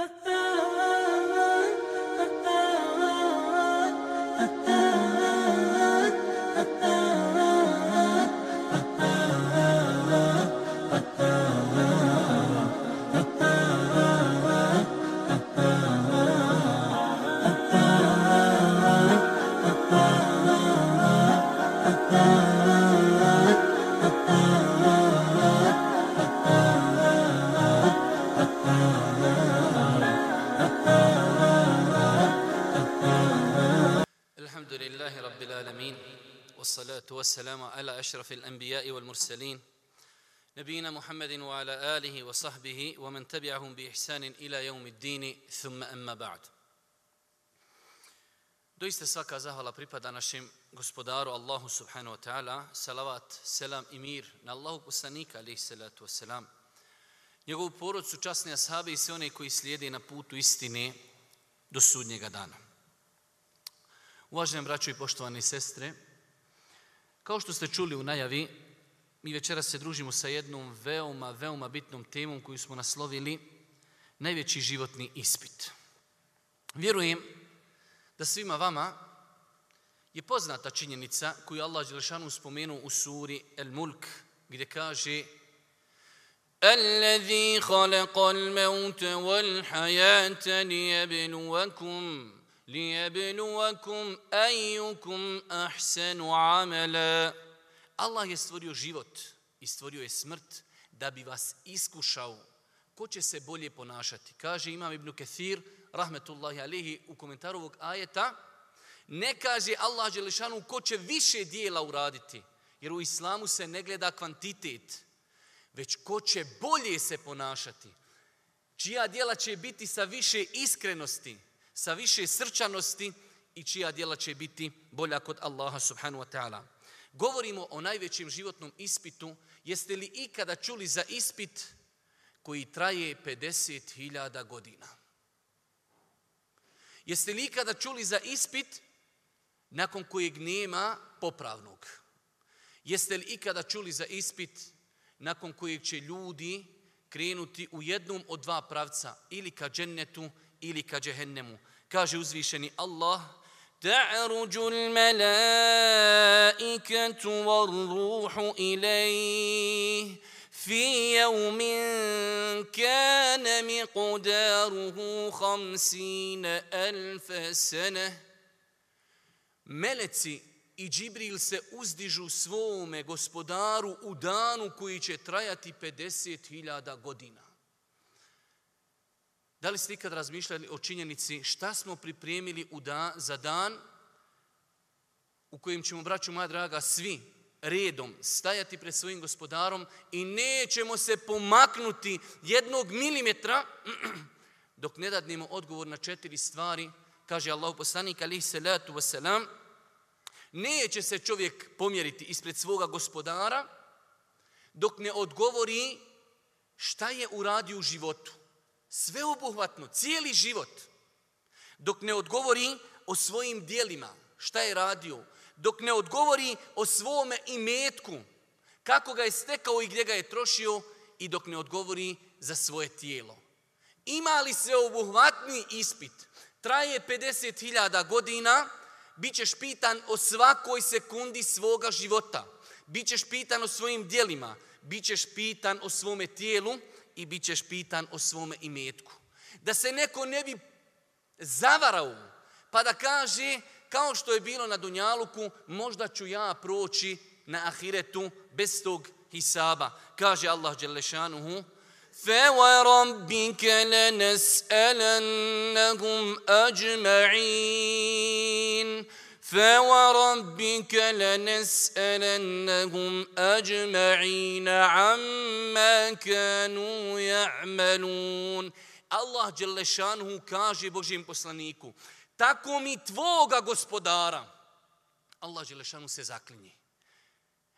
Uh -huh. أشرف الأنبياء والمرسلين نبينا محمد وعلى آله وصحبه ومن تبعهم بإحسان إلى يوم الدين ثم أما بعد Doista svaka zahvala pripada našem gospodaru Allahu subhanahu wa ta'ala, salavat, selam i mir na Allahu poslanika alaihi salatu wa selam. Njegovu ashabi i sve one koji slijede na putu istine do sudnjega dana. Uvaženi braćo i poštovani sestre, kao što ste čuli u najavi, mi večeras se družimo sa jednom veoma, veoma bitnom temom koju smo naslovili najveći životni ispit. Vjerujem da svima vama je poznata činjenica koju Allah Đelešanu spomenuo u suri El Mulk gdje kaže الذي لِيَبْلُوَكُمْ Allah je stvorio život i stvorio je smrt da bi vas iskušao ko će se bolje ponašati. Kaže Imam Ibn Kathir, rahmetullahi alihi, u komentaru ovog ajeta, ne kaže Allah Đelešanu ko će više dijela uraditi, jer u islamu se ne gleda kvantitet, već ko će bolje se ponašati, čija dijela će biti sa više iskrenosti, sa više srčanosti i čija djela će biti bolja kod Allaha subhanu wa ta'ala. Govorimo o najvećem životnom ispitu. Jeste li ikada čuli za ispit koji traje 50.000 godina? Jeste li ikada čuli za ispit nakon kojeg nema popravnog? Jeste li ikada čuli za ispit nakon kojeg će ljudi krenuti u jednom od dva pravca ili ka džennetu ili ka džehennemu. Kaže uzvišeni Allah, تعرج الملائكة والروح إليه في يوم كان مقداره خمسين ألف سنة Meleci i Džibril se uzdižu svome gospodaru u danu koji će trajati 50.000 godina. Da li ste ikad razmišljali o činjenici šta smo pripremili u za dan u kojem ćemo, braću moja draga, svi redom stajati pred svojim gospodarom i nećemo se pomaknuti jednog milimetra dok ne dadnemo odgovor na četiri stvari, kaže Allah poslanik alihi salatu wasalam, neće se čovjek pomjeriti ispred svoga gospodara dok ne odgovori šta je uradio u životu sveobuhvatno, cijeli život, dok ne odgovori o svojim dijelima, šta je radio, dok ne odgovori o svome imetku, kako ga je stekao i gdje ga je trošio i dok ne odgovori za svoje tijelo. Ima li sveobuhvatni ispit? Traje 50.000 godina, bit ćeš pitan o svakoj sekundi svoga života, bit ćeš pitan o svojim dijelima, bit ćeš pitan o svome tijelu, i bit ćeš pitan o svome imetku. Da se neko ne bi zavarao, pa da kaže, kao što je bilo na Dunjaluku, možda ću ja proći na ahiretu bez tog hisaba. Kaže Allah Đelešanuhu, فَوَرَبِّكَ لَنَسْأَلَنَّهُمْ أَجْمَعِينَ فوربك لنسألنهم أجمعين عما كانوا يعملون Allah شانه kaže Božim poslaniku, tako mi tvoga gospodara, Allah جل se zaklinje.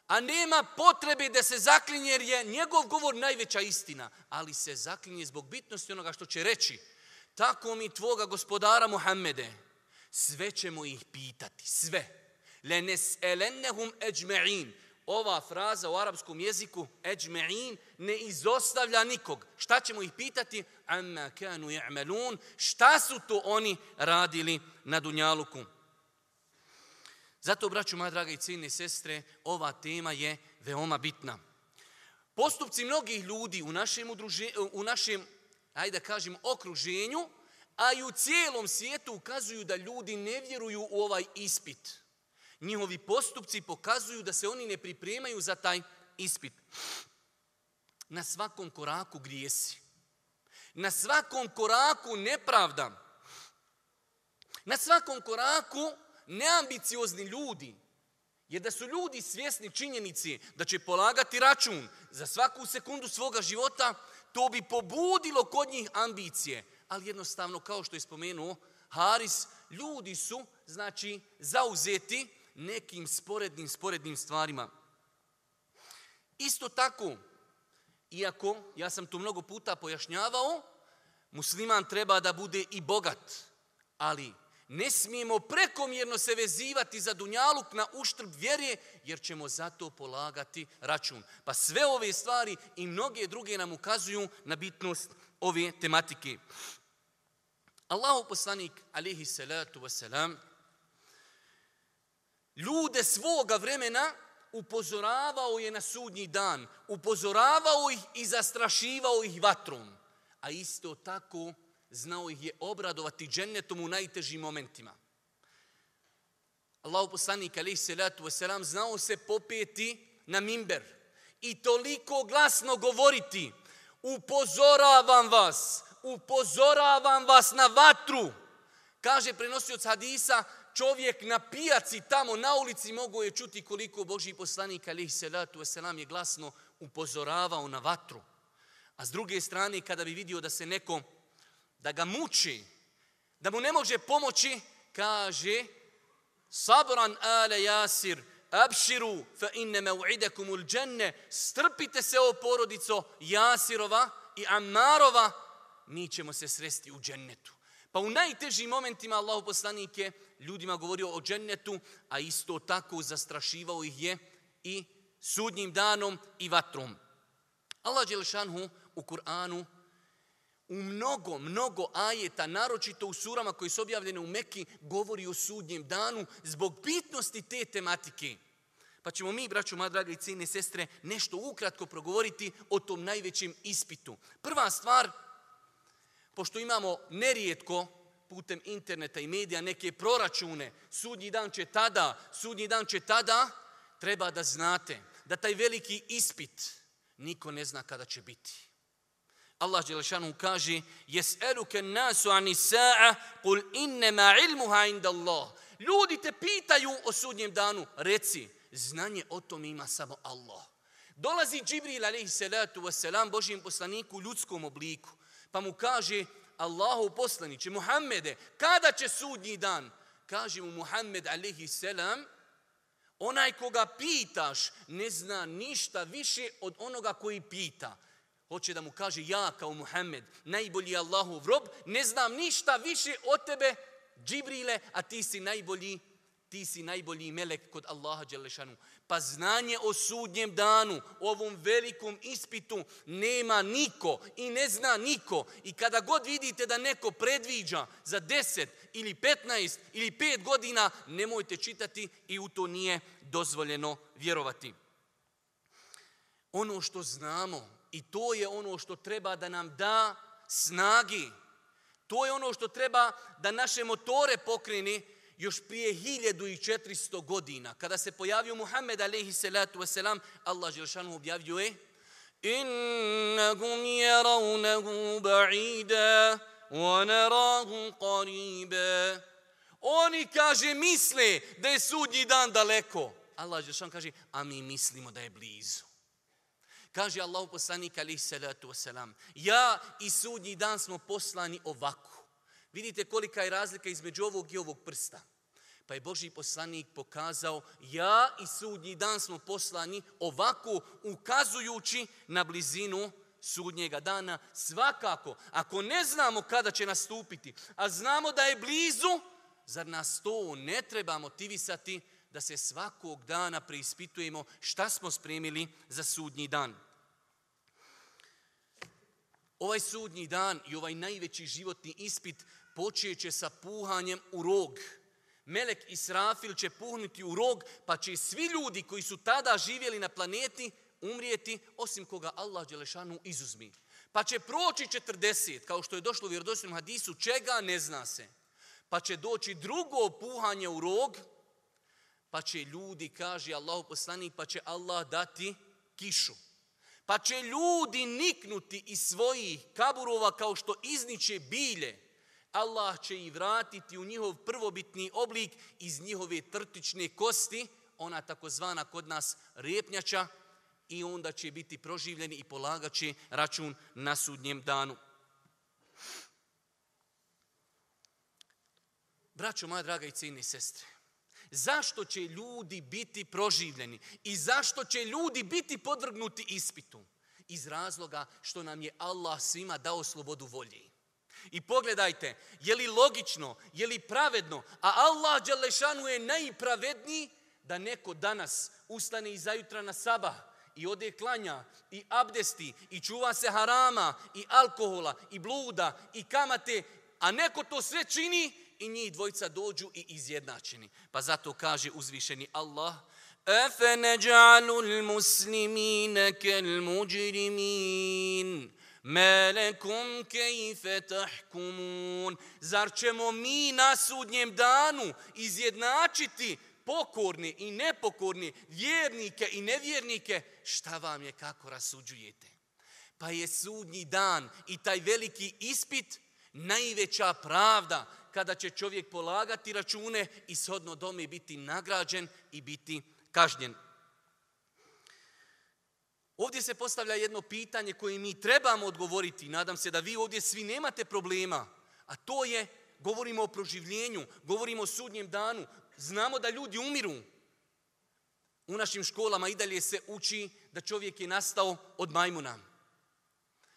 A nema potrebe da se zaklinje jer je njegov govor najveća istina, ali se zaklinje zbog bitnosti onoga što će reći. Tako mi tvoga gospodara Muhammede, sve ćemo ih pitati, sve. Lenes elennehum Ova fraza u arapskom jeziku, eđme'in, ne izostavlja nikog. Šta ćemo ih pitati? Amma kanu Šta su to oni radili na Dunjaluku? Zato, braću moja draga i ciljne sestre, ova tema je veoma bitna. Postupci mnogih ljudi u našem, u našem ajde da kažem, okruženju a i u cijelom svijetu ukazuju da ljudi ne vjeruju u ovaj ispit. Njihovi postupci pokazuju da se oni ne pripremaju za taj ispit. Na svakom koraku grijesi. Na svakom koraku nepravda. Na svakom koraku neambiciozni ljudi. Jer da su ljudi svjesni činjenici da će polagati račun za svaku sekundu svoga života, to bi pobudilo kod njih ambicije ali jednostavno kao što je spomenuo Haris, ljudi su znači zauzeti nekim sporednim, sporednim stvarima. Isto tako, iako ja sam to mnogo puta pojašnjavao, musliman treba da bude i bogat, ali ne smijemo prekomjerno se vezivati za dunjaluk na uštrb vjere, jer ćemo zato polagati račun. Pa sve ove stvari i mnoge druge nam ukazuju na bitnost ove tematike. Allahu poslanik, alihi salatu wasalam, ljude svoga vremena upozoravao je na sudnji dan, upozoravao ih i zastrašivao ih vatrom, a isto tako znao ih je obradovati džennetom u najtežim momentima. Allahu poslanik alihi salatu wasalam znao se popeti na mimber i toliko glasno govoriti upozoravam vas, upozoravam vas na vatru. Kaže prenosioc hadisa, čovjek na pijaci tamo na ulici mogu je čuti koliko Boži poslanik alihi salatu wasalam je glasno upozoravao na vatru. A s druge strane, kada bi vidio da se neko, da ga muči, da mu ne može pomoći, kaže Sabran ale jasir, abširu fa inne mev'idekum ul dženne, strpite se o porodico Jasirova i Amarova mi ćemo se sresti u džennetu. Pa u najtežim momentima Allahu poslanik je ljudima govorio o džennetu, a isto tako zastrašivao ih je i sudnjim danom i vatrom. Allah Đelšanhu u Kur'anu u mnogo, mnogo ajeta, naročito u surama koji su objavljene u Meki, govori o sudnjem danu zbog bitnosti te tematike. Pa ćemo mi, braću, moja draga i cijene sestre, nešto ukratko progovoriti o tom najvećem ispitu. Prva stvar, pošto imamo nerijetko putem interneta i medija neke proračune, sudnji dan će tada, sudnji dan će tada, treba da znate da taj veliki ispit niko ne zna kada će biti. Allah Đelešanu kaže Jes'eluke nasu ani sa'a kul innema ilmuha inda Allah. Ljudi te pitaju o sudnjem danu. Reci, znanje o tom ima samo Allah. Dolazi Džibril alaihi salatu wasalam Božijem poslaniku u ljudskom obliku. Pa mu kaže Allahu poslaniće, Muhammede, kada će sudnji dan? Kaže mu Muhammed alihi selam, onaj koga pitaš ne zna ništa više od onoga koji pita. Hoće da mu kaže ja kao Muhammed, najbolji Allahov rob, ne znam ništa više od tebe, Džibrile, a ti si najbolji ti si najbolji melek kod Allaha Đelešanu. Pa znanje o sudnjem danu, ovom velikom ispitu, nema niko i ne zna niko. I kada god vidite da neko predviđa za 10 ili 15 ili 5 godina, nemojte čitati i u to nije dozvoljeno vjerovati. Ono što znamo i to je ono što treba da nam da snagi. To je ono što treba da naše motore pokrini još prije 1400 godina, kada se pojavio Muhammed alaihi salatu wasalam, Allah Želšanu je Innagum jeravnahu ba'ida, wa qariba. Oni, kaže, misle da je sudnji dan daleko. Allah Želšanu kaže, a mi mislimo da je blizu. Kaže Allah poslanik alaihi salatu wasalam, ja i sudnji dan smo poslani ovako. Vidite kolika je razlika između ovog i ovog prsta. Pa je Boži poslanik pokazao, ja i sudnji dan smo poslani ovako ukazujući na blizinu sudnjega dana. Svakako, ako ne znamo kada će nastupiti, a znamo da je blizu, zar nas to ne treba motivisati da se svakog dana preispitujemo šta smo spremili za sudnji dan. Ovaj sudnji dan i ovaj najveći životni ispit počeće sa puhanjem u rog. Melek Israfil će puhnuti u rog, pa će svi ljudi koji su tada živjeli na planeti umrijeti, osim koga Allah Đelešanu izuzmi. Pa će proći 40, kao što je došlo u vjerodostojnom hadisu, čega ne zna se. Pa će doći drugo puhanje u rog, pa će ljudi, kaže Allah poslanik, pa će Allah dati kišu. Pa će ljudi niknuti iz svojih kaburova kao što izniče bilje. Allah će ih vratiti u njihov prvobitni oblik iz njihove trtične kosti, ona takozvana kod nas repnjača, i onda će biti proživljeni i polagaći račun na sudnjem danu. Braćo moja draga i cijene sestre, zašto će ljudi biti proživljeni i zašto će ljudi biti podvrgnuti ispitu? Iz razloga što nam je Allah svima dao slobodu volje. I pogledajte, je li logično, je li pravedno, a Allah Đalešanu je najpravedniji da neko danas ustane i jutra na sabah i ode klanja i abdesti i čuva se harama i alkohola i bluda i kamate, a neko to sve čini i njih dvojica dođu i izjednačeni. Pa zato kaže uzvišeni Allah, أَفَنَجْعَلُ الْمُسْلِمِينَ كَالْمُجْرِمِينَ ما لكم كيف تحكمون Zar ćemo mi na sudnjem danu izjednačiti pokorni i nepokorni, vjernike i nevjernike? Šta vam je kako rasuđujete? Pa je sudnji dan i taj veliki ispit najveća pravda kada će čovjek polagati račune i shodno dome biti nagrađen i biti kažnjen. Ovdje se postavlja jedno pitanje koje mi trebamo odgovoriti. Nadam se da vi ovdje svi nemate problema. A to je, govorimo o proživljenju, govorimo o sudnjem danu. Znamo da ljudi umiru. U našim školama i dalje se uči da čovjek je nastao od majmuna.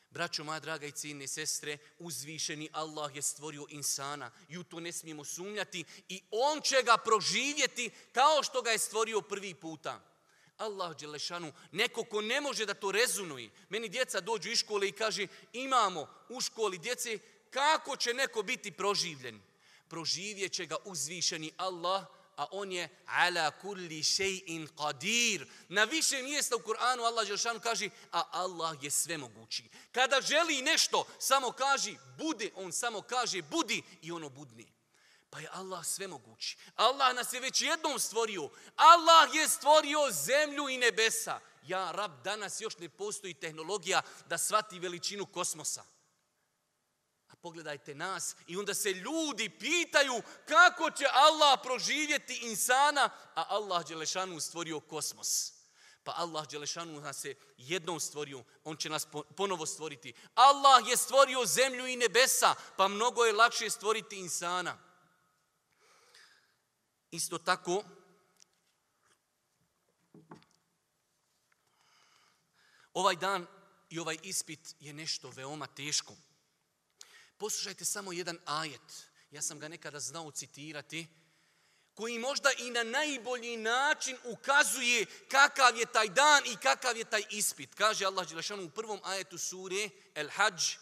Braćo moja draga i ciljne sestre, uzvišeni Allah je stvorio insana i to ne smijemo sumnjati i on će ga proživjeti kao što ga je stvorio prvi puta. Allah Đelešanu, neko ko ne može da to rezunuje. Meni djeca dođu iz škole i kaže imamo u školi djece kako će neko biti proživljen. Proživjet će ga uzvišeni Allah, a on je ala kulli še'in qadir. Na više mjesta u Kur'anu Allah Đelešanu kaže, a Allah je sve mogući. Kada želi nešto, samo kaže, bude, on samo kaže, budi i ono budni. Pa je Allah svemogući. Allah nas je već jednom stvorio. Allah je stvorio zemlju i nebesa. Ja, rab, danas još ne postoji tehnologija da shvati veličinu kosmosa. A pogledajte nas i onda se ljudi pitaju kako će Allah proživjeti insana, a Allah Đelešanu stvorio kosmos. Pa Allah Đelešanu nas je jednom stvorio, on će nas ponovo stvoriti. Allah je stvorio zemlju i nebesa, pa mnogo je lakše stvoriti insana. Isto tako, ovaj dan i ovaj ispit je nešto veoma teško. Poslušajte samo jedan ajet, ja sam ga nekada znao citirati, koji možda i na najbolji način ukazuje kakav je taj dan i kakav je taj ispit. Kaže Allah Đelešanu u prvom ajetu sure El Hajj,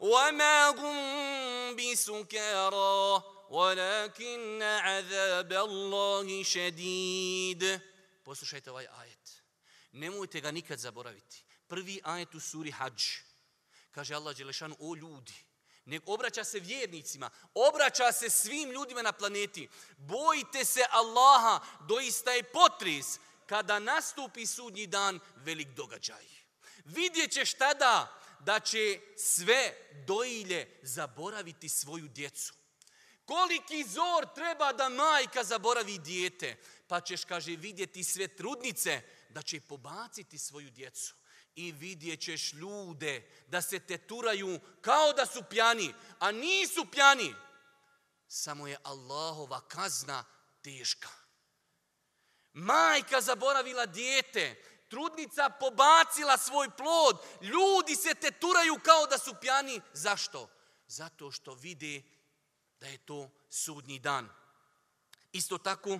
وما هم بسكارى ولكن عذاب الله شديد Poslušajte ovaj ajet. Nemojte ga nikad zaboraviti. Prvi ajet u suri Hadž. Kaže Allah Đelešanu, o ljudi, ne obraća se vjernicima, obraća se svim ljudima na planeti. Bojite se Allaha, doista je potres kada nastupi sudnji dan velik događaj. Vidjet ćeš tada da će sve doilje zaboraviti svoju djecu. Koliki zor treba da majka zaboravi dijete, pa ćeš, kaže, vidjeti sve trudnice da će pobaciti svoju djecu. I vidjet ćeš ljude da se teturaju kao da su pjani, a nisu pjani. Samo je Allahova kazna teška. Majka zaboravila dijete trudnica pobacila svoj plod, ljudi se teturaju kao da su pjani. Zašto? Zato što vide da je to sudnji dan. Isto tako,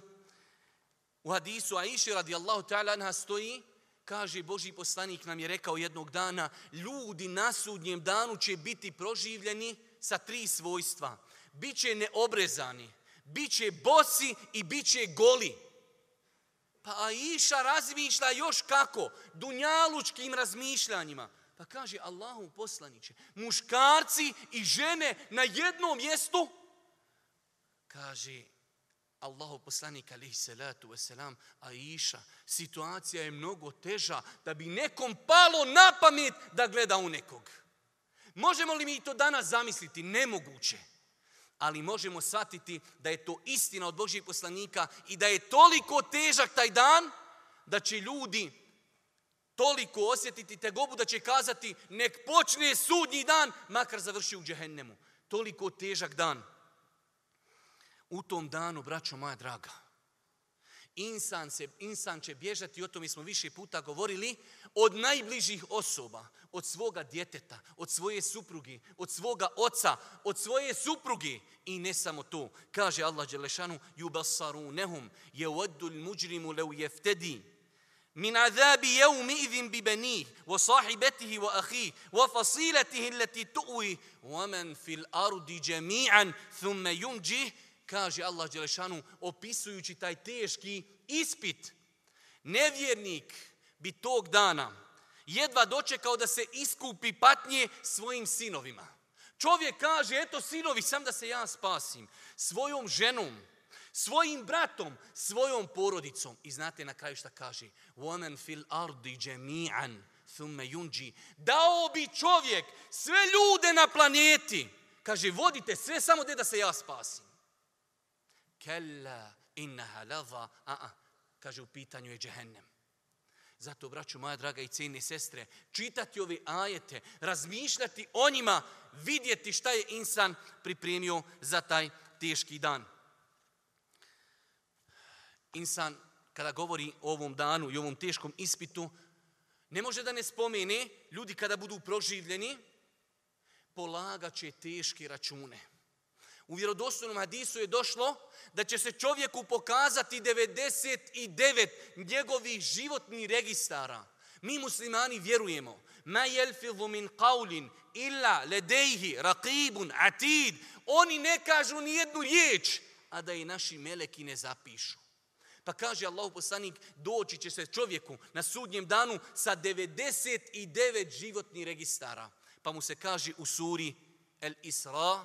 u hadisu Aisha radijallahu ta'ala stoji, kaže Boži poslanik nam je rekao jednog dana, ljudi na sudnjem danu će biti proživljeni sa tri svojstva. Biće neobrezani, biće bosi i biće goli. Pa Aisha razmišlja još kako? Dunjalučkim razmišljanjima. Pa kaže Allahu poslaniće, muškarci i žene na jednom mjestu? Kaže Allahu poslanik alaihi salatu wasalam, Iša situacija je mnogo teža da bi nekom palo na pamet da gleda u nekog. Možemo li mi to danas zamisliti? Nemoguće ali možemo shvatiti da je to istina od Božih poslanika i da je toliko težak taj dan da će ljudi toliko osjetiti tegobu da će kazati nek počne sudnji dan, makar završi u džehennemu. Toliko težak dan. U tom danu, braćo moja draga, Insan, se, insan će bježati, o tome smo više puta govorili, od najbližih osoba, od svoga djeteta, od svoje suprugi, od svoga oca, od svoje suprugi. I ne samo to, kaže Allah Đelešanu, nehum, je uaddu muđrimu leu jeftedi. wa sahibetihi wa ahi, wa fasiletihi leti tu'vi, wa men fil ardi džemi'an, thumme yunđih, kaže Allah Đelešanu, opisujući taj teški ispit. Nevjernik bi tog dana jedva dočekao da se iskupi patnje svojim sinovima. Čovjek kaže, eto sinovi, sam da se ja spasim. Svojom ženom, svojim bratom, svojom porodicom. I znate na kraju šta kaže? fil Dao bi čovjek sve ljude na planeti. Kaže, vodite sve samo gdje da se ja spasim. Kella A, kaže u pitanju je džehennem. Zato, braću moja draga i cijene sestre, čitati ove ajete, razmišljati o njima, vidjeti šta je insan pripremio za taj teški dan. Insan, kada govori o ovom danu i ovom teškom ispitu, ne može da ne spomene, ljudi kada budu proživljeni, polagat će teške račune. U vjerodostojnom hadisu je došlo da će se čovjeku pokazati 99 njegovih životnih registara. Mi muslimani vjerujemo. Ma jelfidhu min qavlin illa ledejhi raqibun atid. Oni ne kažu ni jednu riječ, a da i naši meleki ne zapišu. Pa kaže Allah poslanik, doći će se čovjeku na sudnjem danu sa 99 životnih registara. Pa mu se kaže u suri El Isra,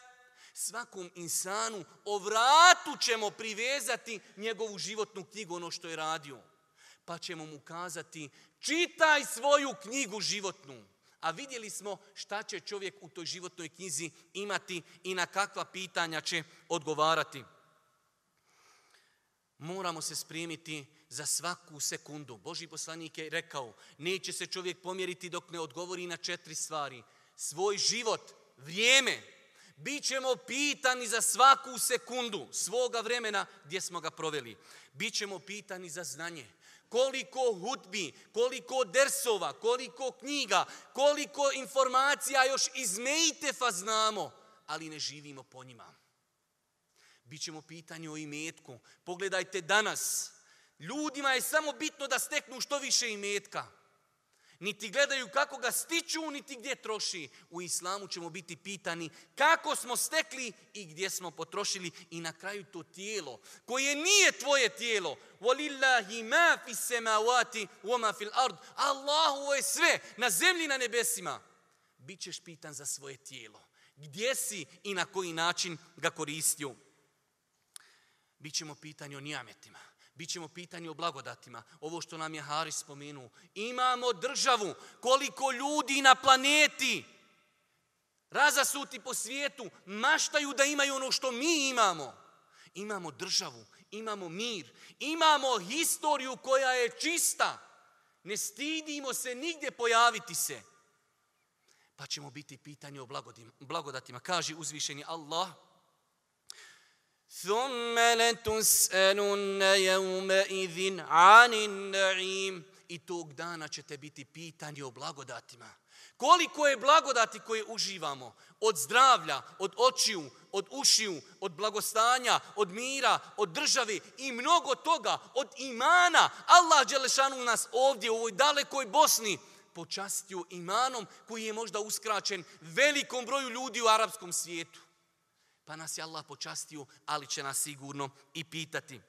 svakom insanu o vratu ćemo privezati njegovu životnu knjigu, ono što je radio. Pa ćemo mu kazati, čitaj svoju knjigu životnu. A vidjeli smo šta će čovjek u toj životnoj knjizi imati i na kakva pitanja će odgovarati. Moramo se spremiti za svaku sekundu. Boži poslanik je rekao, neće se čovjek pomjeriti dok ne odgovori na četiri stvari. Svoj život, vrijeme, ćemo pitani za svaku sekundu svoga vremena gdje smo ga proveli. Bićemo pitani za znanje. Koliko hudbi, koliko dersova, koliko knjiga, koliko informacija još iz Mejtefa znamo, ali ne živimo po njima. Bićemo pitani o imetku. Pogledajte danas. Ljudima je samo bitno da steknu što više imetka niti gledaju kako ga stiču, niti gdje troši. U islamu ćemo biti pitani kako smo stekli i gdje smo potrošili i na kraju to tijelo koje nije tvoje tijelo. Walillahi ma fi fil Allahu je sve na zemlji na nebesima. Bićeš pitan za svoje tijelo. Gdje si i na koji način ga koristio? Bićemo pitanje o nijametima ćemo pitanje o blagodatima. Ovo što nam je Haris spomenuo. Imamo državu. Koliko ljudi na planeti razasuti po svijetu maštaju da imaju ono što mi imamo. Imamo državu, imamo mir, imamo historiju koja je čista. Ne stidimo se nigdje pojaviti se. Pa ćemo biti pitanje o blagodatima. Kaže uzvišeni Allah, ثم لتسألن يومئذ عن النعيم i tog dana ćete biti pitani o blagodatima. Koliko je blagodati koje uživamo? Od zdravlja, od očiju, od ušiju, od blagostanja, od mira, od države i mnogo toga, od imana. Allah Đelešanu nas ovdje u ovoj dalekoj Bosni počastio imanom koji je možda uskraćen velikom broju ljudi u arapskom svijetu pa nas je Allah počastio, ali će nas sigurno i pitati.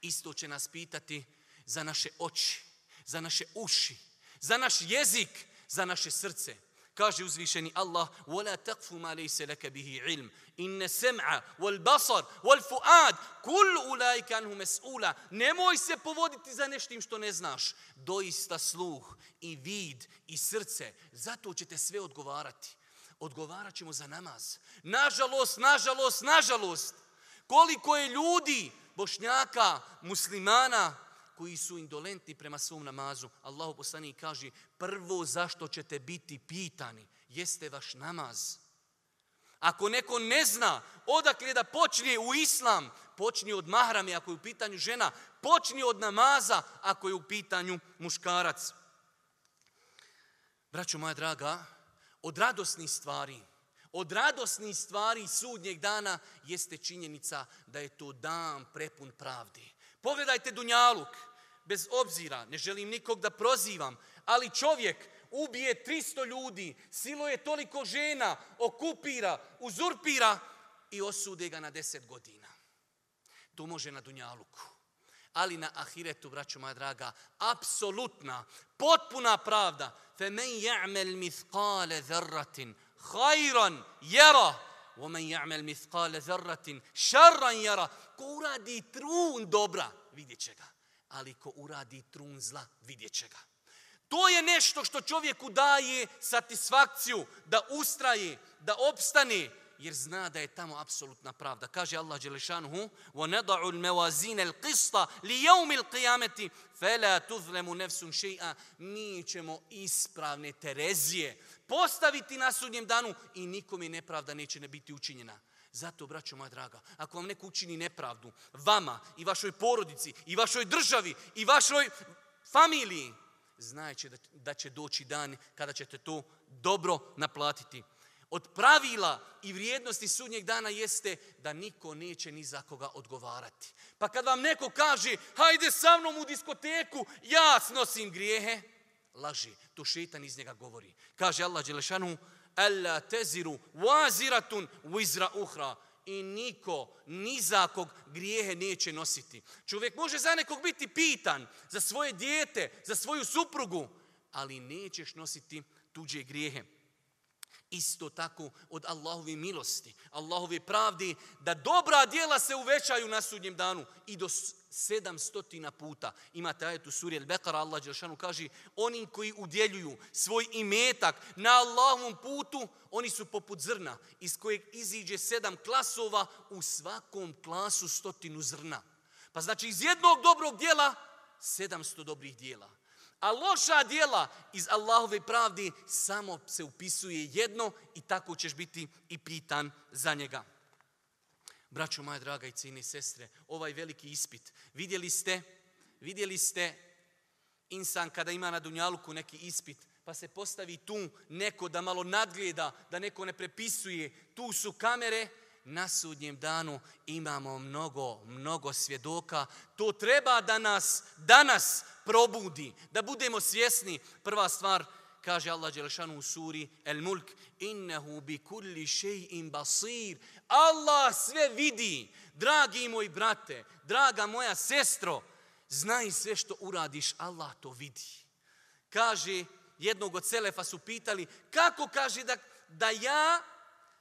Isto će nas pitati za naše oči, za naše uši, za naš jezik, za naše srce. Kaže uzvišeni Allah: وَلَا تَقْفُ مَا لَيْسَ لَكَ bihi ilm. inne sam'a wal basar wal fuad kullu Nemoj se povoditi za neštim što ne znaš. Doista sluh i vid i srce, zato ćete sve odgovarati odgovarat ćemo za namaz. Nažalost, nažalost, nažalost, koliko je ljudi, bošnjaka, muslimana, koji su indolentni prema svom namazu. Allahu poslani kaže, prvo zašto ćete biti pitani, jeste vaš namaz. Ako neko ne zna odakle da počne u islam, počni od mahrame ako je u pitanju žena, počni od namaza ako je u pitanju muškarac. Braćo moja draga, od radosnih stvari, od radosnih stvari sudnjeg dana jeste činjenica da je to dan prepun pravdi. Pogledajte Dunjaluk, bez obzira, ne želim nikog da prozivam, ali čovjek ubije 300 ljudi, siluje toliko žena, okupira, uzurpira i osude ga na 10 godina. To može na Dunjaluku. Ali na ahiretu, braću moja draga, apsolutna, potpuna pravda. ja'mel mithkale zarratin, hajran jera, wa men jamel mithkale zarratin, Šarran jera Ko uradi trun dobra, vidjet će ga. Ali ko uradi trun zla, vidjet će ga. To je nešto što čovjeku daje satisfakciju da ustraje, da opstane, jer zna da je tamo apsolutna pravda. Kaže Allah Đelešanuhu وَنَدَعُ الْمَوَازِينَ الْقِسْطَ لِيَوْمِ الْقِيَامَةِ فَلَا تُظْلَمُ نَفْسُمْ Mi ćemo ispravne terezije postaviti na sudnjem danu i nikome nepravda neće ne biti učinjena. Zato, braćo moja draga, ako vam neko učini nepravdu, vama i vašoj porodici i vašoj državi i vašoj familiji, Znajeće da, da će doći dan kada ćete to dobro naplatiti od pravila i vrijednosti sudnjeg dana jeste da niko neće ni za koga odgovarati. Pa kad vam neko kaže, hajde sa mnom u diskoteku, ja snosim grijehe, laži, to šetan iz njega govori. Kaže Allah Đelešanu, Alla teziru waziratun wizra uhra i niko ni za kog grijehe neće nositi. Čovjek može za nekog biti pitan, za svoje dijete, za svoju suprugu, ali nećeš nositi tuđe grijehe isto tako od Allahove milosti, Allahove pravdi, da dobra djela se uvećaju na sudnjem danu i do stotina puta. Imate ajetu suri Al-Bekara, Allah Đelšanu kaže, oni koji udjeljuju svoj imetak na Allahovom putu, oni su poput zrna, iz kojeg iziđe sedam klasova, u svakom klasu stotinu zrna. Pa znači iz jednog dobrog dijela, sedamsto dobrih dijela. A loša dijela iz Allahove pravdi samo se upisuje jedno i tako ćeš biti i pitan za njega. Braćo moja draga i cijene sestre, ovaj veliki ispit. Vidjeli ste, vidjeli ste insan kada ima na Dunjaluku neki ispit, pa se postavi tu neko da malo nadgleda, da neko ne prepisuje. Tu su kamere, na sudnjem danu imamo mnogo, mnogo svjedoka. To treba da nas danas probudi, da budemo svjesni. Prva stvar, kaže Allah Đelešanu u suri El Mulk, innehu bi kulli basir. Allah sve vidi, dragi moj brate, draga moja sestro, znaj sve što uradiš, Allah to vidi. Kaže, jednog od selefa su pitali, kako kaže da, da ja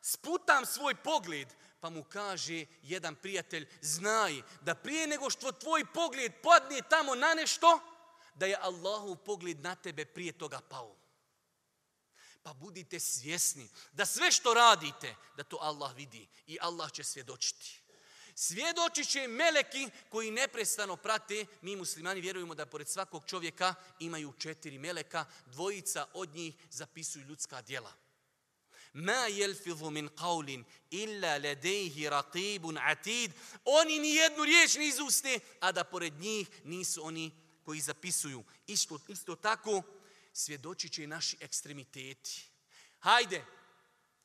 sputam svoj pogled, pa mu kaže jedan prijatelj, znaj da prije nego što tvoj pogled padne tamo na nešto, da je Allahu pogled na tebe prije toga pao. Pa budite svjesni da sve što radite, da to Allah vidi i Allah će svjedočiti. Svjedočit će meleki koji neprestano prate, mi muslimani vjerujemo da pored svakog čovjeka imaju četiri meleka, dvojica od njih zapisuju ljudska djela. Ma jelfidhu min qavlin illa raqibun atid. Oni ni jednu riječ ne izuste, a da pored njih nisu oni koji zapisuju. Isto, isto tako svjedočit će i naši ekstremiteti. Hajde,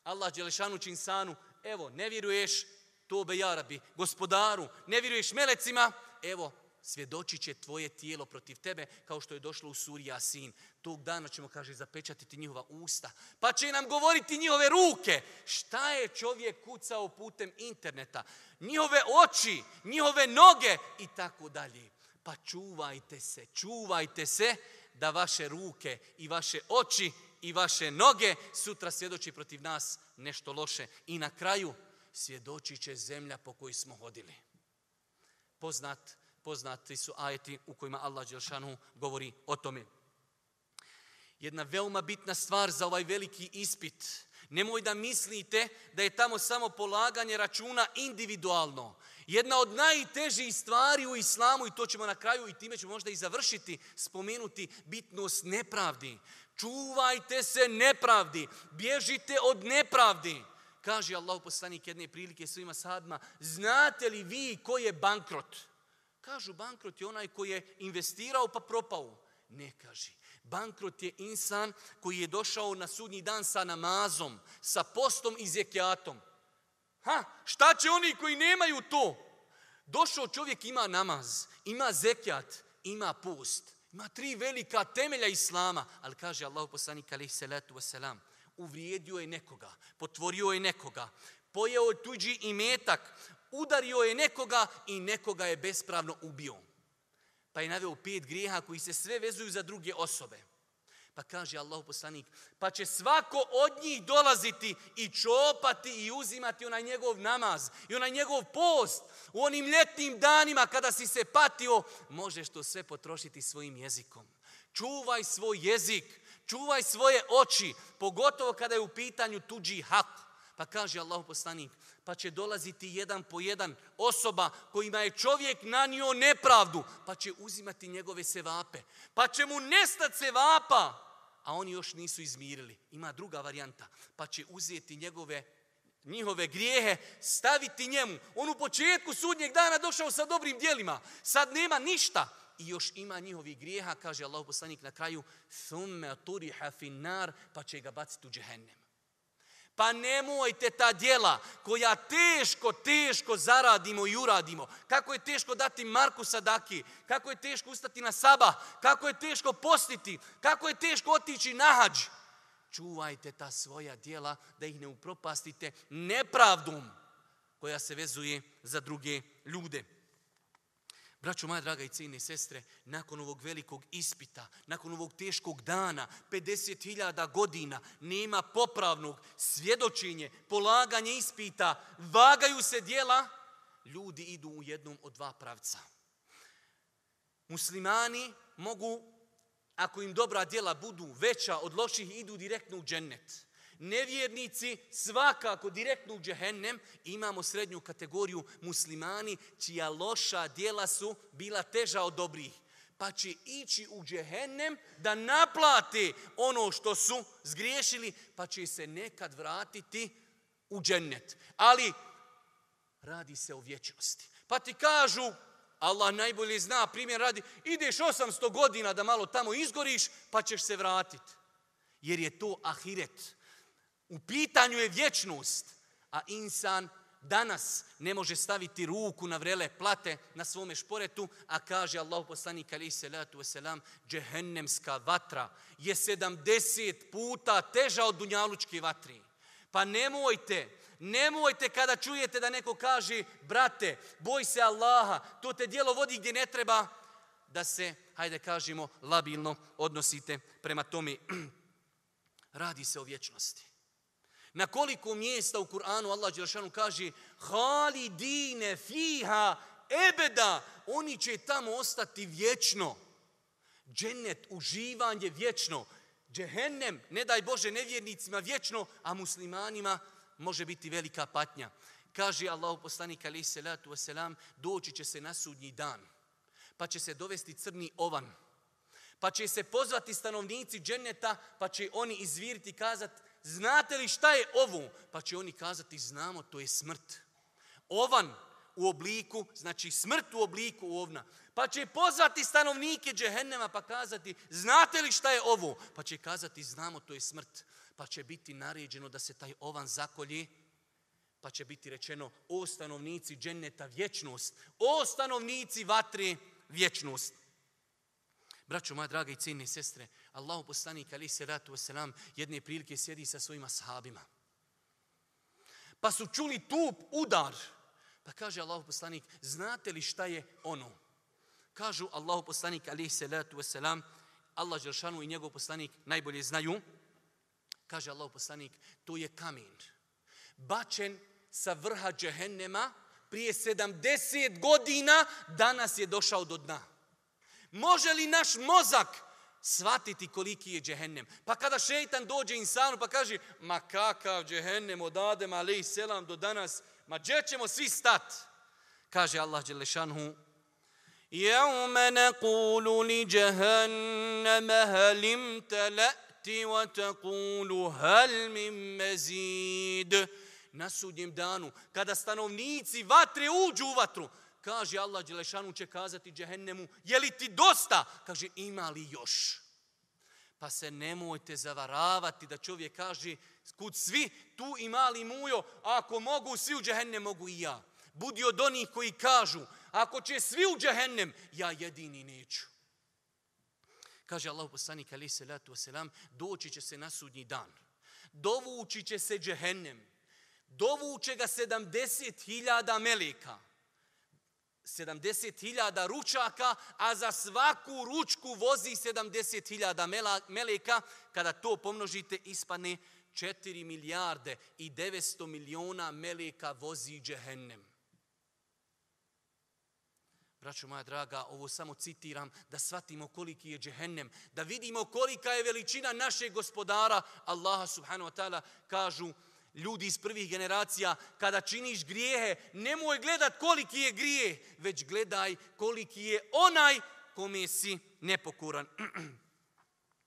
Allah Đelešanu Činsanu, evo, ne vjeruješ tobe jarabi, gospodaru, ne vjeruješ melecima, evo, svjedočit će tvoje tijelo protiv tebe, kao što je došlo u Surija, sin. Tog dana ćemo, kaže, zapečatiti njihova usta, pa će nam govoriti njihove ruke. Šta je čovjek kucao putem interneta? Njihove oči, njihove noge i tako dalje. Pa čuvajte se, čuvajte se da vaše ruke i vaše oči i vaše noge sutra svjedoči protiv nas nešto loše. I na kraju svjedočit će zemlja po kojoj smo hodili. Poznat, poznati su ajeti u kojima Allah Đelšanu govori o tome. Jedna veoma bitna stvar za ovaj veliki ispit Nemoj da mislite da je tamo samo polaganje računa individualno. Jedna od najtežih stvari u islamu i to ćemo na kraju i time ćemo možda i završiti spomenuti bitnost nepravdi. Čuvajte se nepravdi, bježite od nepravdi. Kaže Allah poslanik jedne prilike svima sadma, znate li vi ko je bankrot? Kažu bankrot je onaj koji je investirao pa propao. Ne kaži. Bankrot je insan koji je došao na sudnji dan sa namazom, sa postom i zekijatom. Ha, šta će oni koji nemaju to? Došao čovjek ima namaz, ima zekijat, ima post. Ima tri velika temelja Islama. Ali kaže Allah poslanik alaih salatu wasalam, uvrijedio je nekoga, potvorio je nekoga, pojeo je tuđi imetak, udario je nekoga i nekoga je bespravno ubio. Pa je naveo pet grijeha koji se sve vezuju za druge osobe. Pa kaže Allahu poslanik, pa će svako od njih dolaziti i čopati i uzimati onaj njegov namaz i onaj njegov post. U onim ljetnim danima kada si se patio, možeš to sve potrošiti svojim jezikom. Čuvaj svoj jezik, čuvaj svoje oči, pogotovo kada je u pitanju tuđi hak. Pa kaže Allahu poslanik, pa će dolaziti jedan po jedan osoba kojima je čovjek nanio nepravdu, pa će uzimati njegove sevape, pa će mu nestat sevapa, a oni još nisu izmirili. Ima druga varijanta, pa će uzeti njegove njihove grijehe, staviti njemu. On u početku sudnjeg dana došao sa dobrim dijelima, sad nema ništa, i još ima njihovi grijeha, kaže Allah poslanik na kraju, thumme turiha hafinar pa će ga baciti u džehennem. Pa nemojte ta djela koja teško, teško zaradimo i uradimo. Kako je teško dati Marku Sadaki, kako je teško ustati na saba, kako je teško postiti, kako je teško otići na hađ. Čuvajte ta svoja djela da ih ne upropastite nepravdom koja se vezuje za druge ljude. Braćo moja draga i cijene sestre, nakon ovog velikog ispita, nakon ovog teškog dana, 50.000 godina, nema popravnog svjedočenje, polaganje ispita, vagaju se dijela, ljudi idu u jednom od dva pravca. Muslimani mogu, ako im dobra djela budu veća od loših, idu direktno u džennet. Nevjernici svakako direktno u džehennem imamo srednju kategoriju muslimani čija loša djela su bila teža od dobrih. Pa će ići u džehennem da naplate ono što su zgriješili pa će se nekad vratiti u džennet. Ali radi se o vječnosti. Pa ti kažu, Allah najbolje zna, primjer radi, ideš 800 godina da malo tamo izgoriš pa ćeš se vratiti. Jer je to ahiret. U pitanju je vječnost, a insan danas ne može staviti ruku na vrele plate na svome šporetu, a kaže Allah poslanik alaih salatu wasalam, džehennemska vatra je 70 puta teža od dunjalučke vatri. Pa nemojte, nemojte kada čujete da neko kaže, brate, boj se Allaha, to te djelo vodi gdje ne treba, da se, hajde kažemo, labilno odnosite prema tome. Radi se o vječnosti. Na koliko mjesta u Kur'anu Allah Đelšanu kaže Halidine fiha ebeda, oni će tamo ostati vječno. Džennet, uživanje vječno. Džehennem, ne daj Bože nevjernicima vječno, a muslimanima može biti velika patnja. Kaže Allah poslanik alaih salatu wasalam, doći će se na sudnji dan, pa će se dovesti crni ovan, pa će se pozvati stanovnici Dženneta, pa će oni izviriti kazati znate li šta je ovo? Pa će oni kazati, znamo, to je smrt. Ovan u obliku, znači smrt u obliku ovna. Pa će pozvati stanovnike džehennema pa kazati, znate li šta je ovo? Pa će kazati, znamo, to je smrt. Pa će biti naređeno da se taj ovan zakolji, pa će biti rečeno, o stanovnici dženneta vječnost, o stanovnici vatri vječnost. Braćo moja draga i ciljne sestre, Allahu poslanik ali se ratu wasalam jedne prilike sjedi sa svojima sahabima. Pa su čuli tup, udar. Pa kaže Allahu poslanik, znate li šta je ono? Kažu Allahu poslanik ali se ratu wasalam, Allah i njegov poslanik najbolje znaju. Kaže Allahu poslanik, to je kamen. Bačen sa vrha džehennema prije 70 godina, danas je došao do dna. Može li naš mozak shvatiti koliki je džehennem? Pa kada šeitan dođe insanu pa kaže, ma kakav džehennem od Adem, ali selam do danas, ma gdje ćemo svi stat? Kaže Allah Đelešanhu, يوم نقول te leti, wa وتقول hal من mezid. na sudnjem danu, kada stanovnici vatre uđu u vatru, Kaže Allah Đelešanu će kazati džehennemu, je li ti dosta? Kaže, ima li još? Pa se nemojte zavaravati da čovjek kaže, kud svi, tu i mali mujo, ako mogu svi u džehennem, mogu i ja. Budi od onih koji kažu, ako će svi u džehennem, ja jedini neću. Kaže Allah poslanik ali salatu wasalam, doći će se na sudnji dan. Dovući će se džehennem. Dovuće ga sedamdeset hiljada meleka. 70.000 ručaka, a za svaku ručku vozi 70.000 meleka. Kada to pomnožite, ispane 4 milijarde i 900 miliona meleka vozi džehennem. Braćo moja draga, ovo samo citiram da shvatimo koliki je džehennem, da vidimo kolika je veličina našeg gospodara. Allaha subhanahu wa ta'ala kažu ljudi iz prvih generacija, kada činiš grijehe, nemoj gledat koliki je grijeh, već gledaj koliki je onaj kome si nepokuran.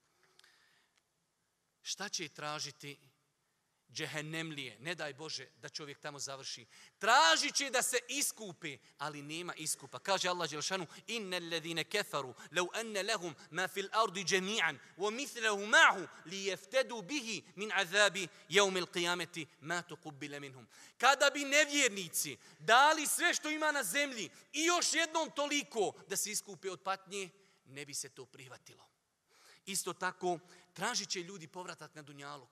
Šta će tražiti džehennemlije, ne daj Bože da čovjek tamo završi. Tražit će da se iskupi, ali nema iskupa. Kaže Allah Đelšanu, inne ledine kefaru, leu enne lehum ma fil ardi džemi'an, wa mithlehu ma'hu, li jeftedu bihi min azabi jeumil qijameti ma kubile minhum. Kada bi nevjernici dali sve što ima na zemlji i još jednom toliko da se iskupe od patnje, ne bi se to prihvatilo. Isto tako, tražit će ljudi povratak na dunjaluk.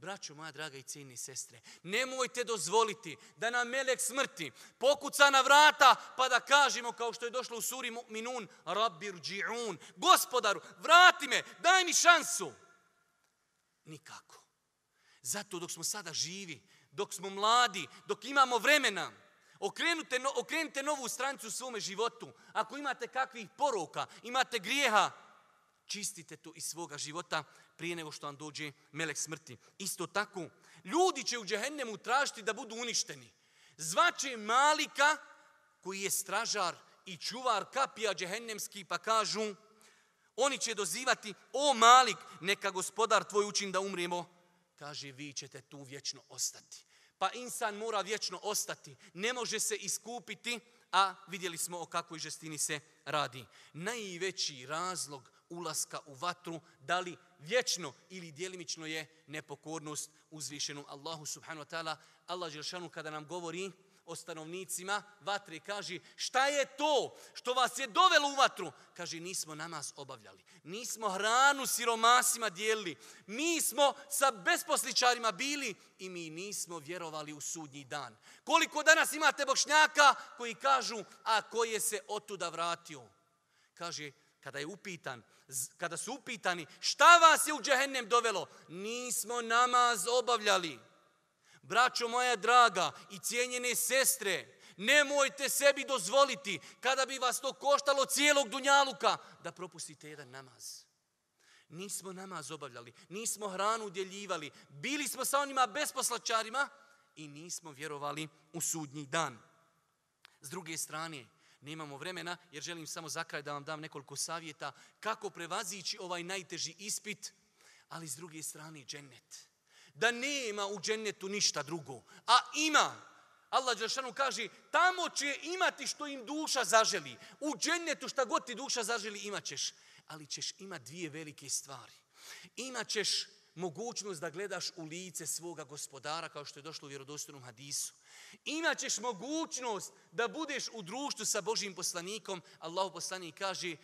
Braćo moja draga i cijeni sestre, nemojte dozvoliti da nam melek smrti pokuca na vrata pa da kažemo kao što je došlo u suri Minun, Rabbir dži'un, gospodaru, vrati me, daj mi šansu. Nikako. Zato dok smo sada živi, dok smo mladi, dok imamo vremena, okrenute, okrenite novu strancu u svome životu. Ako imate kakvih poruka, imate grijeha, čistite to iz svoga života, prije nego što vam dođe melek smrti. Isto tako, ljudi će u džehennemu tražiti da budu uništeni. Zvače Malika, koji je stražar i čuvar kapija džehennemski, pa kažu, oni će dozivati, o Malik, neka gospodar tvoj učin da umremo. Kaže, vi ćete tu vječno ostati. Pa insan mora vječno ostati. Ne može se iskupiti, a vidjeli smo o kakvoj žestini se radi. Najveći razlog ulaska u vatru, da li vječno ili dijelimično je nepokornost uzvišenom Allahu subhanahu wa ta'ala. Allah kada nam govori o stanovnicima vatre kaže šta je to što vas je dovelo u vatru? Kaže nismo namaz obavljali, nismo hranu siromasima dijelili, mi smo sa besposličarima bili i mi nismo vjerovali u sudnji dan. Koliko danas imate bošnjaka koji kažu a koji je se otuda vratio? Kaže kada je upitan kada su upitani šta vas je u džehennem dovelo, nismo namaz obavljali. Braćo moja draga i cijenjene sestre, nemojte sebi dozvoliti kada bi vas to koštalo cijelog dunjaluka da propustite jedan namaz. Nismo namaz obavljali, nismo hranu udjeljivali, bili smo sa onima besposlačarima i nismo vjerovali u sudnji dan. S druge strane, nemamo vremena jer želim samo za kraj da vam dam nekoliko savjeta kako prevazići ovaj najteži ispit, ali s druge strane džennet. Da nema u džennetu ništa drugo, a ima. Allah Đelšanu kaže, tamo će imati što im duša zaželi. U džennetu šta god ti duša zaželi imat ćeš. Ali ćeš imati dvije velike stvari. Imaćeš mogućnost da gledaš u lice svoga gospodara kao što je došlo u vjerodostojnom hadisu. Imaćeš mogućnost da budeš u društvu sa Božim poslanikom. Allah poslanik kaže,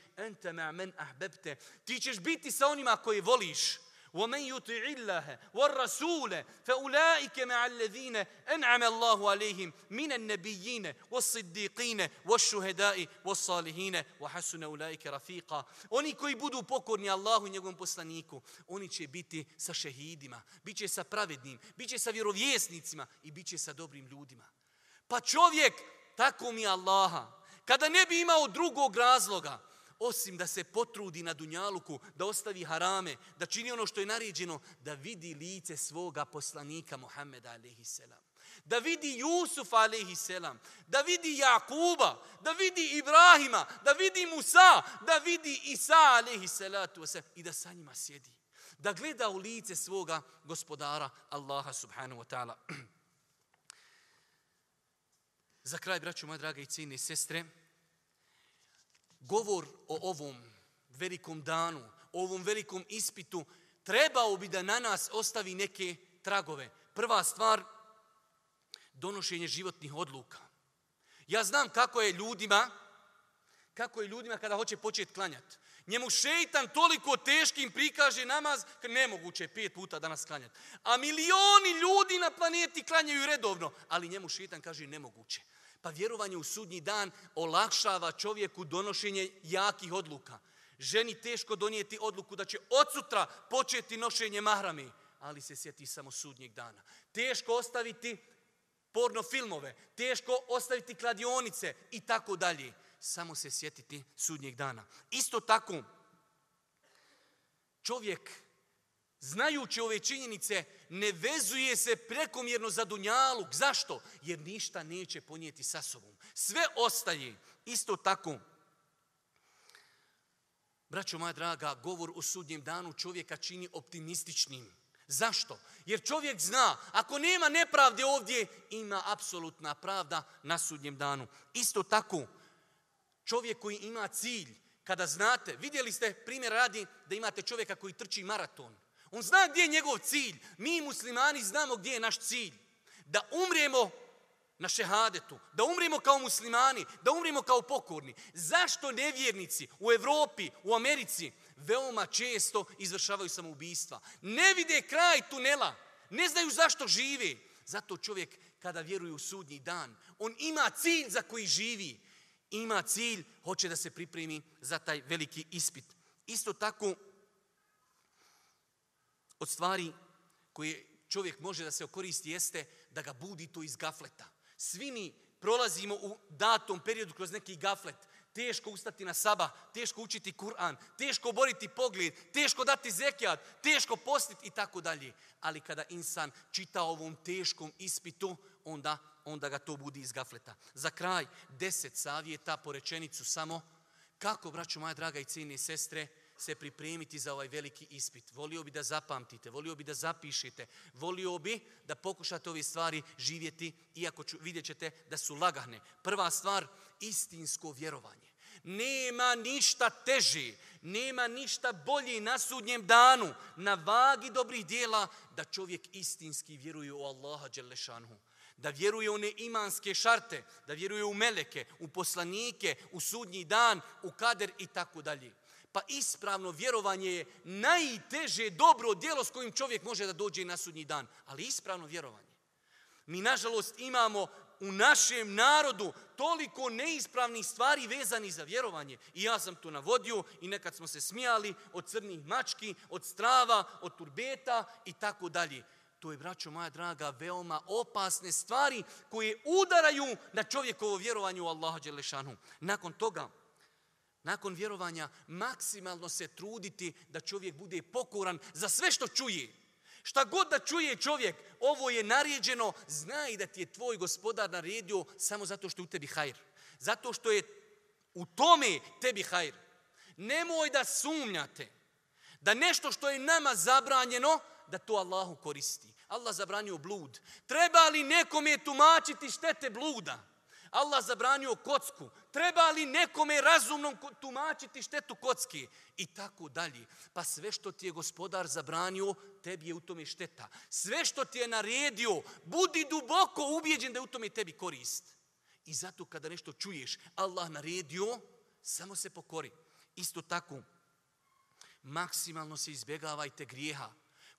Ti ćeš biti sa onima koje voliš. ومن يطع الله والرسول فاولئك مع الذين انعم الله عليهم من النبيين والصديقين والشهداء والصالحين وحسن اولئك رفيقا Oni koji budu pokorni Allahu i njegovom poslaniku, oni će biti sa šehidima, biće će sa pravednim, biće će sa vjerovjesnicima i biće će sa dobrim ljudima. Pa čovjek, tako mi Allaha, kada ne bi imao drugog razloga, osim da se potrudi na dunjaluku, da ostavi harame, da čini ono što je naređeno, da vidi lice svoga poslanika Muhammeda a.s. Da vidi Jusufa a.s. Da vidi Jakuba, da vidi Ibrahima, da vidi Musa, da vidi Isa a.s. I da sa njima sjedi. Da gleda u lice svoga gospodara Allaha subhanahu wa ta'ala. Za kraj, braću moja draga i cijene sestre, govor o ovom velikom danu, o ovom velikom ispitu, trebao bi da na nas ostavi neke tragove. Prva stvar, donošenje životnih odluka. Ja znam kako je ljudima, kako je ljudima kada hoće početi klanjati. Njemu šeitan toliko teškim prikaže namaz, nemoguće je pet puta danas klanjati. A milioni ljudi na planeti klanjaju redovno, ali njemu šeitan kaže nemoguće. Pa vjerovanje u sudnji dan olakšava čovjeku donošenje jakih odluka. Ženi teško donijeti odluku da će od sutra početi nošenje mahrami, ali se sjeti samo sudnjeg dana. Teško ostaviti porno filmove, teško ostaviti kladionice i tako dalje. Samo se sjetiti sudnjeg dana. Isto tako, čovjek znajući ove činjenice, ne vezuje se prekomjerno za dunjaluk. Zašto? Jer ništa neće ponijeti sa sobom. Sve ostaje isto tako. Braćo moja draga, govor o sudnjem danu čovjeka čini optimističnim. Zašto? Jer čovjek zna, ako nema nepravde ovdje, ima apsolutna pravda na sudnjem danu. Isto tako, čovjek koji ima cilj, kada znate, vidjeli ste primjer radi da imate čovjeka koji trči maraton. On zna gdje je njegov cilj. Mi muslimani znamo gdje je naš cilj. Da umrijemo na šehadetu, da umrimo kao muslimani, da umrimo kao pokorni. Zašto nevjernici u Europi, u Americi veoma često izvršavaju samoubistva? Ne vide kraj tunela, ne znaju zašto žive. Zato čovjek kada vjeruje u sudnji dan, on ima cilj za koji živi. Ima cilj, hoće da se pripremi za taj veliki ispit. Isto tako od stvari koje čovjek može da se okoristi jeste da ga budi to iz gafleta. Svi mi prolazimo u datom periodu kroz neki gaflet. Teško ustati na saba, teško učiti Kur'an, teško boriti pogled, teško dati zekijat, teško postiti i tako dalje. Ali kada insan čita ovom teškom ispitu, onda, onda ga to budi iz gafleta. Za kraj, deset savjeta po rečenicu samo. Kako, braću moja draga i cijene sestre, se pripremiti za ovaj veliki ispit. Volio bi da zapamtite, volio bi da zapišete, volio bi da pokušate ove stvari živjeti, iako ću, vidjet ćete da su lagane. Prva stvar, istinsko vjerovanje. Nema ništa teži, nema ništa bolji na sudnjem danu, na vagi dobrih dijela, da čovjek istinski vjeruje u Allaha Đelešanhu da vjeruje u neimanske šarte, da vjeruje u meleke, u poslanike, u sudnji dan, u kader i tako dalje. Pa ispravno vjerovanje je najteže dobro djelo s kojim čovjek može da dođe na sudnji dan. Ali ispravno vjerovanje. Mi nažalost imamo u našem narodu toliko neispravnih stvari vezani za vjerovanje. I ja sam to navodio i nekad smo se smijali od crnih mački, od strava, od turbeta i tako dalje. To je, braćo moja draga, veoma opasne stvari koje udaraju na čovjekovo vjerovanje u Allaha Đelešanu. Nakon toga, nakon vjerovanja maksimalno se truditi da čovjek bude pokoran za sve što čuje. Šta god da čuje čovjek, ovo je naređeno, znaj da ti je tvoj gospodar naredio samo zato što je u tebi hajr. Zato što je u tome tebi hajr. Nemoj da sumnjate da nešto što je nama zabranjeno, da to Allahu koristi. Allah zabranio blud. Treba li nekome tumačiti štete bluda? Allah zabranio kocku. Treba li nekome razumnom tumačiti štetu kocki? I tako dalje. Pa sve što ti je gospodar zabranio, tebi je u tome šteta. Sve što ti je naredio, budi duboko ubijeđen da je u tome tebi korist. I zato kada nešto čuješ, Allah naredio, samo se pokori. Isto tako, maksimalno se izbjegavajte grijeha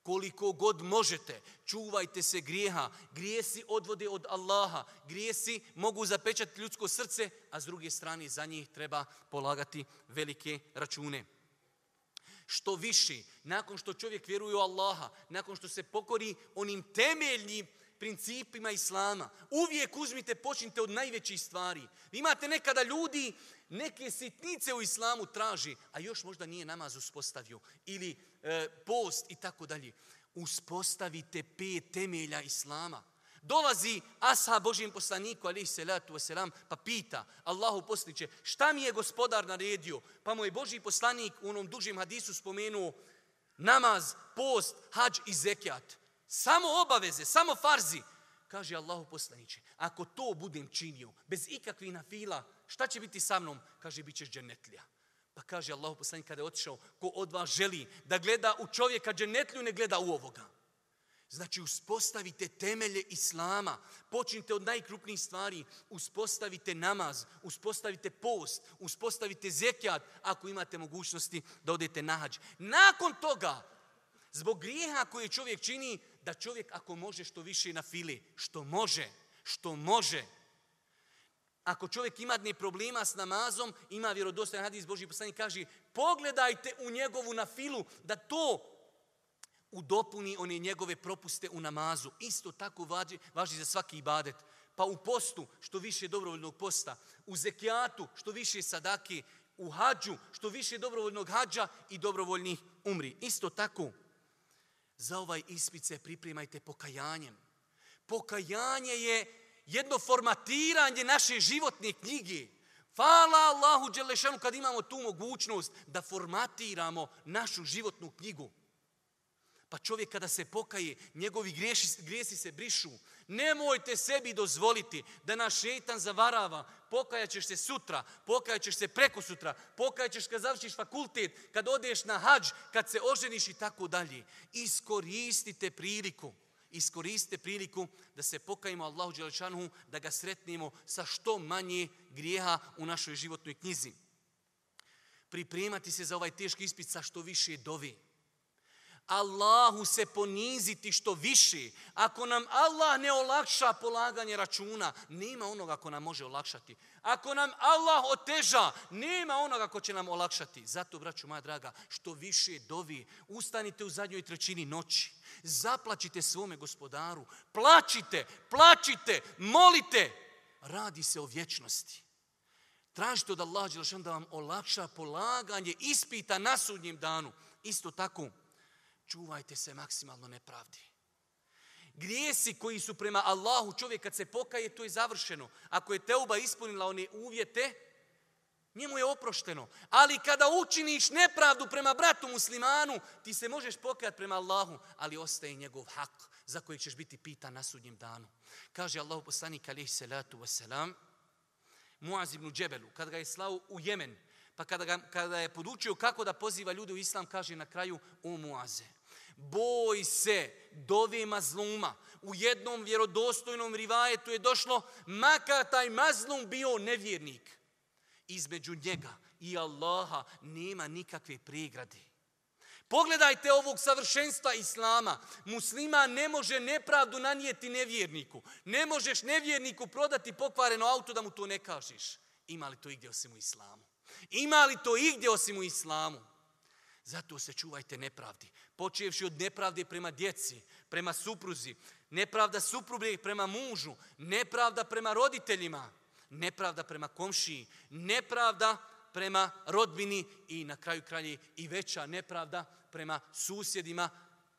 koliko god možete, čuvajte se grijeha. Grijesi odvode od Allaha, grijesi mogu zapečati ljudsko srce, a s druge strane za njih treba polagati velike račune. Što više, nakon što čovjek vjeruje u Allaha, nakon što se pokori onim temeljnim principima Islama. Uvijek uzmite, počnite od najvećih stvari. imate nekada ljudi, neke sitnice u Islamu traži, a još možda nije namaz uspostavio. Ili e, post i tako dalje. Uspostavite pet temelja Islama. Dolazi Asa Božim poslaniku, se salatu wasalam, pa pita Allahu posliće, šta mi je gospodar naredio? Pa mu je Boži poslanik u onom dužim hadisu spomenuo namaz, post, hađ i zekjat. Samo obaveze, samo farzi. Kaže Allahu poslaniče, ako to budem činio, bez ikakvih nafila, šta će biti sa mnom? Kaže, bit ćeš dženetlija. Pa kaže Allahu poslanik kada je otišao, ko od vas želi da gleda u čovjeka dženetlju, ne gleda u ovoga. Znači, uspostavite temelje Islama. Počnite od najkrupnijih stvari. Uspostavite namaz, uspostavite post, uspostavite zekjat, ako imate mogućnosti da odete na hađ. Nakon toga, zbog grijeha koje čovjek čini, da čovjek ako može što više na fili, što može, što može. Ako čovjek ima dne problema s namazom, ima vjerodostojan hadis Boži poslanik kaže pogledajte u njegovu na filu da to udopuni one njegove propuste u namazu. Isto tako važi, važi za svaki ibadet. Pa u postu što više dobrovoljnog posta, u zekijatu što više sadaki, u hađu što više dobrovoljnog hađa i dobrovoljnih umri. Isto tako za ovaj ispit se pripremajte pokajanjem. Pokajanje je jedno formatiranje naše životne knjige. Hvala Allahu Đelešanu kad imamo tu mogućnost da formatiramo našu životnu knjigu. Pa čovjek kada se pokaje, njegovi grijesi se brišu, Nemojte sebi dozvoliti da naš šeitan zavarava. pokajaćeš se sutra, pokajaćeš se preko sutra, pokajaćeš kad završiš fakultet, kad odeš na hađ, kad se oženiš i tako dalje. Iskoristite priliku. Iskoristite priliku da se pokajimo Allahu Đelešanuhu, da ga sretnimo sa što manje grijeha u našoj životnoj knjizi. Pripremati se za ovaj teški ispit sa što više dovi. Allahu se poniziti što više. Ako nam Allah ne olakša polaganje računa, nema onoga ko nam može olakšati. Ako nam Allah oteža, nema onoga ko će nam olakšati. Zato, braću moja draga, što više dovi, ustanite u zadnjoj trećini noći, zaplaćite svome gospodaru, plačite, plačite, molite. Radi se o vječnosti. Tražite od Allah da vam olakša polaganje ispita na sudnjem danu. Isto tako, čuvajte se maksimalno nepravdi. Grijesi koji su prema Allahu čovjek kad se pokaje, to je završeno. Ako je teuba ispunila one uvjete, njemu je oprošteno. Ali kada učiniš nepravdu prema bratu muslimanu, ti se možeš pokajati prema Allahu, ali ostaje njegov hak za kojeg ćeš biti pitan na sudnjem danu. Kaže Allahu poslanik alaihi salatu wasalam, Muaz ibn Džebelu, kada ga je slao u Jemen, pa kada, ga, kada je podučio kako da poziva ljude u islam, kaže na kraju, o Muaze, Boj se dove mazluma. U jednom vjerodostojnom rivajetu je došlo maka taj mazlum bio nevjernik. Između njega i Allaha nema nikakve pregrade. Pogledajte ovog savršenstva Islama. Muslima ne može nepravdu nanijeti nevjerniku. Ne možeš nevjerniku prodati pokvareno auto da mu to ne kažeš. Ima li to igdje osim u Islamu? Ima li to igdje osim u Islamu? Zato se čuvajte nepravdi. Počevši od nepravde prema djeci, prema supruzi, nepravda supruge prema mužu, nepravda prema roditeljima, nepravda prema komšiji, nepravda prema rodbini i na kraju kralje i veća nepravda prema susjedima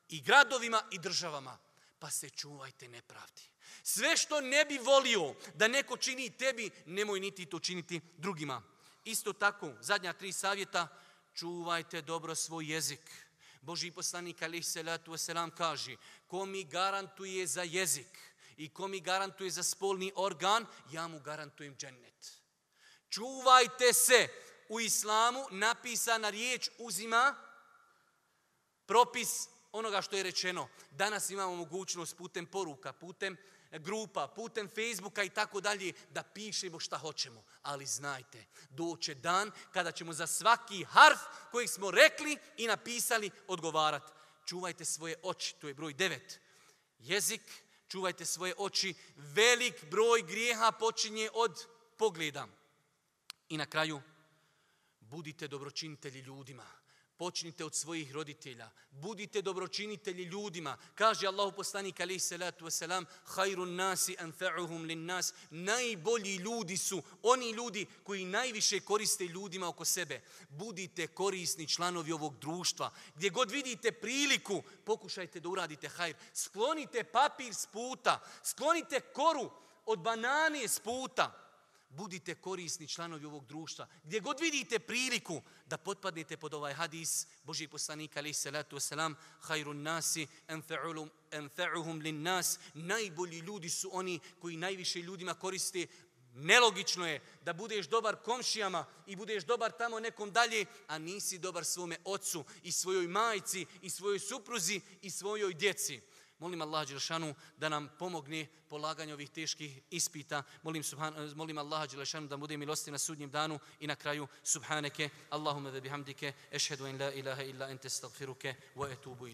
i gradovima i državama. Pa se čuvajte nepravdi. Sve što ne bi volio da neko čini tebi, nemoj niti to činiti drugima. Isto tako, zadnja tri savjeta, Čuvajte dobro svoj jezik. Boži poslanik alih salatu wasalam kaže, ko mi garantuje za jezik i ko mi garantuje za spolni organ, ja mu garantujem džennet. Čuvajte se, u islamu napisana riječ uzima propis onoga što je rečeno. Danas imamo mogućnost putem poruka, putem grupa, putem Facebooka i tako dalje, da pišemo šta hoćemo. Ali znajte, doće dan kada ćemo za svaki harf koji smo rekli i napisali odgovarati. Čuvajte svoje oči, to je broj devet. Jezik, čuvajte svoje oči. Velik broj grijeha počinje od pogleda. I na kraju, budite dobročinitelji ljudima. Počnite od svojih roditelja. Budite dobročinitelji ljudima. Kaže Allahu poslanik alaih salatu wasalam, hajrun nasi anfa'uhum lin nas. Najbolji ljudi su oni ljudi koji najviše koriste ljudima oko sebe. Budite korisni članovi ovog društva. Gdje god vidite priliku, pokušajte da uradite hajr. Sklonite papir s puta. Sklonite koru od banane s puta budite korisni članovi ovog društva. Gdje god vidite priliku da potpadnete pod ovaj hadis Boži poslanika alaih salatu wasalam, hajrun nasi enfe'uhum nas, najbolji ljudi su oni koji najviše ljudima koriste Nelogično je da budeš dobar komšijama i budeš dobar tamo nekom dalje, a nisi dobar svome ocu i svojoj majci i svojoj supruzi i svojoj djeci. Molim Allaha Đelešanu da nam pomogne polaganje ovih teških ispita. Molim, subhan, molim da bude milosti na sudnjem danu i na kraju subhaneke Allahume ve bihamdike ešhedu en la ilaha illa ente stagfiruke wa etubu